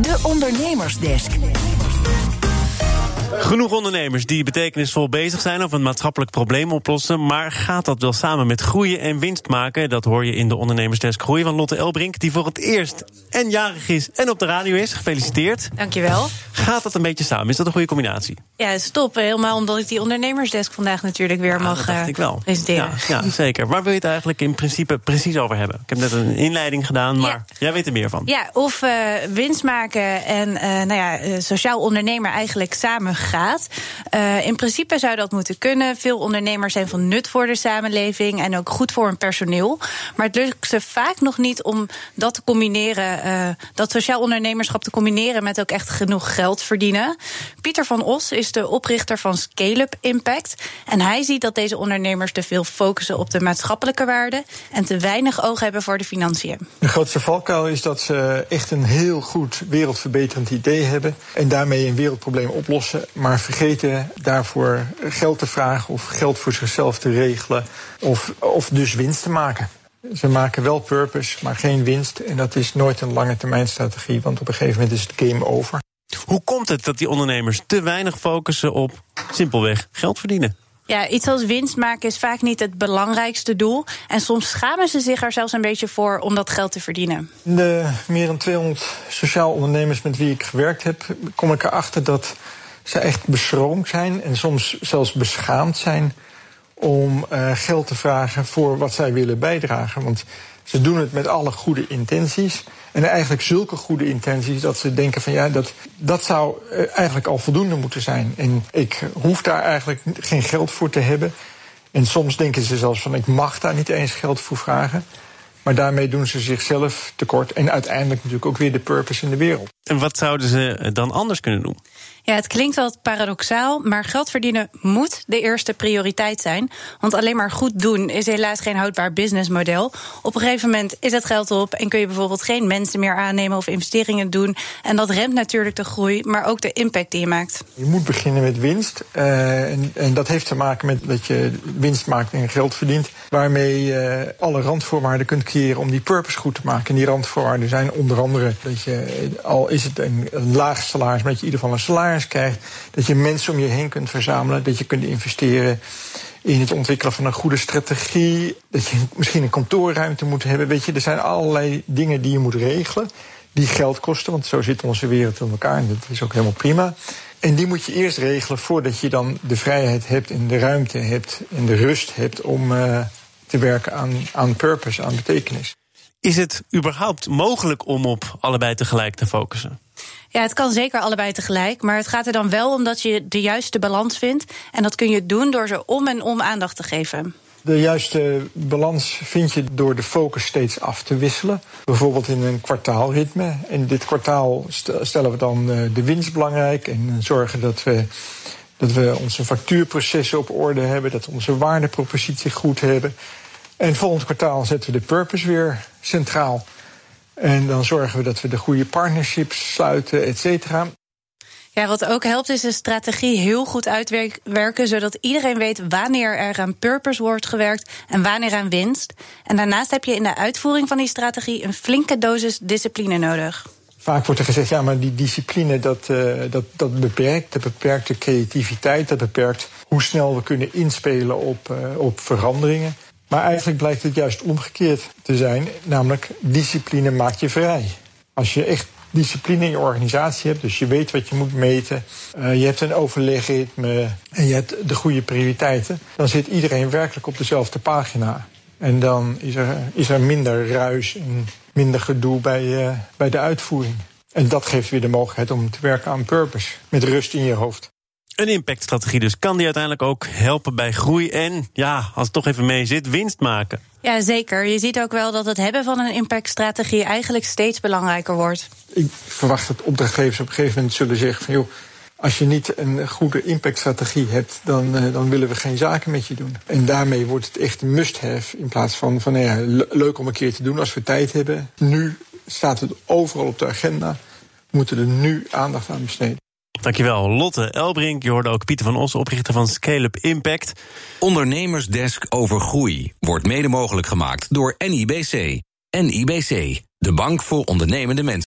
De Ondernemersdesk. Genoeg ondernemers die betekenisvol bezig zijn of een maatschappelijk probleem oplossen. Maar gaat dat wel samen met groeien en winst maken? Dat hoor je in de ondernemersdesk groeien van Lotte Elbrink, die voor het eerst en jarig is en op de radio is. Gefeliciteerd. Dankjewel. Gaat dat een beetje samen? Is dat een goede combinatie? Ja, stop. Helemaal omdat ik die ondernemersdesk vandaag natuurlijk weer mag dat eh, ik wel. presenteren. Ja, ja, zeker. Waar wil je het eigenlijk in principe precies over hebben? Ik heb net een inleiding gedaan, maar jij weet er meer van. Ja, of eh, winst maken en eh, nou ja, sociaal ondernemer eigenlijk samen gaat. Eh, in principe zou dat moeten kunnen. Veel ondernemers zijn van nut voor de samenleving en ook goed voor hun personeel. Maar het lukt ze vaak nog niet om dat te combineren, eh, dat sociaal ondernemerschap te combineren met ook echt genoeg geld verdienen. Pieter van Os is de oprichter van Scale-up Impact. En hij ziet dat deze ondernemers te veel focussen op de maatschappelijke waarden en te weinig oog hebben voor de financiën. De grootste valkuil is dat ze echt een heel goed wereldverbeterend idee hebben en daarmee een wereldprobleem oplossen, maar vergeten daarvoor geld te vragen of geld voor zichzelf te regelen of, of dus winst te maken. Ze maken wel purpose, maar geen winst. En dat is nooit een lange termijn strategie, want op een gegeven moment is het game over. Hoe komt het dat die ondernemers te weinig focussen op simpelweg geld verdienen? Ja, iets als winst maken is vaak niet het belangrijkste doel. En soms schamen ze zich er zelfs een beetje voor om dat geld te verdienen. De meer dan 200 sociaal ondernemers met wie ik gewerkt heb, kom ik erachter dat ze echt beschroomd zijn en soms zelfs beschaamd zijn om uh, geld te vragen voor wat zij willen bijdragen. Want ze doen het met alle goede intenties. En eigenlijk zulke goede intenties dat ze denken van ja, dat, dat zou uh, eigenlijk al voldoende moeten zijn. En ik hoef daar eigenlijk geen geld voor te hebben. En soms denken ze zelfs van ik mag daar niet eens geld voor vragen. Maar daarmee doen ze zichzelf tekort. En uiteindelijk natuurlijk ook weer de purpose in de wereld. En wat zouden ze dan anders kunnen doen? Ja, het klinkt wel paradoxaal, maar geld verdienen moet de eerste prioriteit zijn. Want alleen maar goed doen is helaas geen houdbaar businessmodel. Op een gegeven moment is het geld op en kun je bijvoorbeeld geen mensen meer aannemen of investeringen doen. En dat remt natuurlijk de groei, maar ook de impact die je maakt. Je moet beginnen met winst. Uh, en, en, dat heeft te maken met dat je winst maakt en geld verdient. Waarmee je alle randvoorwaarden kunt creëren om die purpose goed te maken. En die randvoorwaarden zijn onder andere dat je, al is het een, laag salaris, maar dat je in ieder geval een salaris krijgt. Dat je mensen om je heen kunt verzamelen. Dat je kunt investeren in het ontwikkelen van een goede strategie. Dat je misschien een kantoorruimte moet hebben. Weet je, er zijn allerlei dingen die je moet regelen. Die geld kosten, want zo zit onze wereld in elkaar. En dat is ook helemaal prima. En die moet je eerst regelen voordat je dan de vrijheid hebt en de ruimte hebt en de rust hebt om uh, te werken aan, aan purpose, aan betekenis. Is het überhaupt mogelijk om op allebei tegelijk te focussen? Ja, het kan zeker allebei tegelijk. Maar het gaat er dan wel om dat je de juiste balans vindt. En dat kun je doen door ze om en om aandacht te geven. De juiste balans vind je door de focus steeds af te wisselen. Bijvoorbeeld in een kwartaalritme. In dit kwartaal stellen we dan de winst belangrijk en zorgen dat we, dat we onze factuurprocessen op orde hebben, dat we onze waardepropositie goed hebben. En volgend kwartaal zetten we de purpose weer centraal. En dan zorgen we dat we de goede partnerships sluiten, et cetera. Ja, wat ook helpt is de strategie heel goed uitwerken, zodat iedereen weet wanneer er aan purpose wordt gewerkt en wanneer aan winst. En daarnaast heb je in de uitvoering van die strategie een flinke dosis discipline nodig. Vaak wordt er gezegd, ja, maar die discipline dat, uh, dat, dat beperkt. Dat beperkt de creativiteit, dat beperkt hoe snel we kunnen inspelen op, uh, op veranderingen. Maar eigenlijk blijkt het juist omgekeerd te zijn. Namelijk, discipline maakt je vrij. Als je echt discipline in je organisatie hebt, dus je weet wat je moet meten, uh, je hebt een overlegritme en je hebt de goede prioriteiten, dan zit iedereen werkelijk op dezelfde pagina. En dan is er, is er minder ruis en minder gedoe bij, uh, bij de uitvoering. En dat geeft weer de mogelijkheid om te werken aan purpose, met rust in je hoofd. Een impactstrategie dus. Kan die uiteindelijk ook helpen bij groei en, ja, als het toch even mee zit, winst maken? Ja, zeker. Je ziet ook wel dat het hebben van een impactstrategie eigenlijk steeds belangrijker wordt. Ik verwacht dat opdrachtgevers op een gegeven moment zullen zeggen van joh, als je niet een goede impactstrategie hebt, dan, uh, dan willen we geen zaken met je doen. En daarmee wordt het echt een must-have in plaats van, van nou ja, leuk om een keer te doen als we tijd hebben. Nu staat het overal op de agenda. We moeten er nu aandacht aan besteden. Dankjewel, Lotte Elbrink. Je hoorde ook Pieter van Os, oprichter van Scale-up Impact. Ondernemersdesk over groei wordt mede mogelijk gemaakt door NIBC. NIBC, de bank voor ondernemende mensen.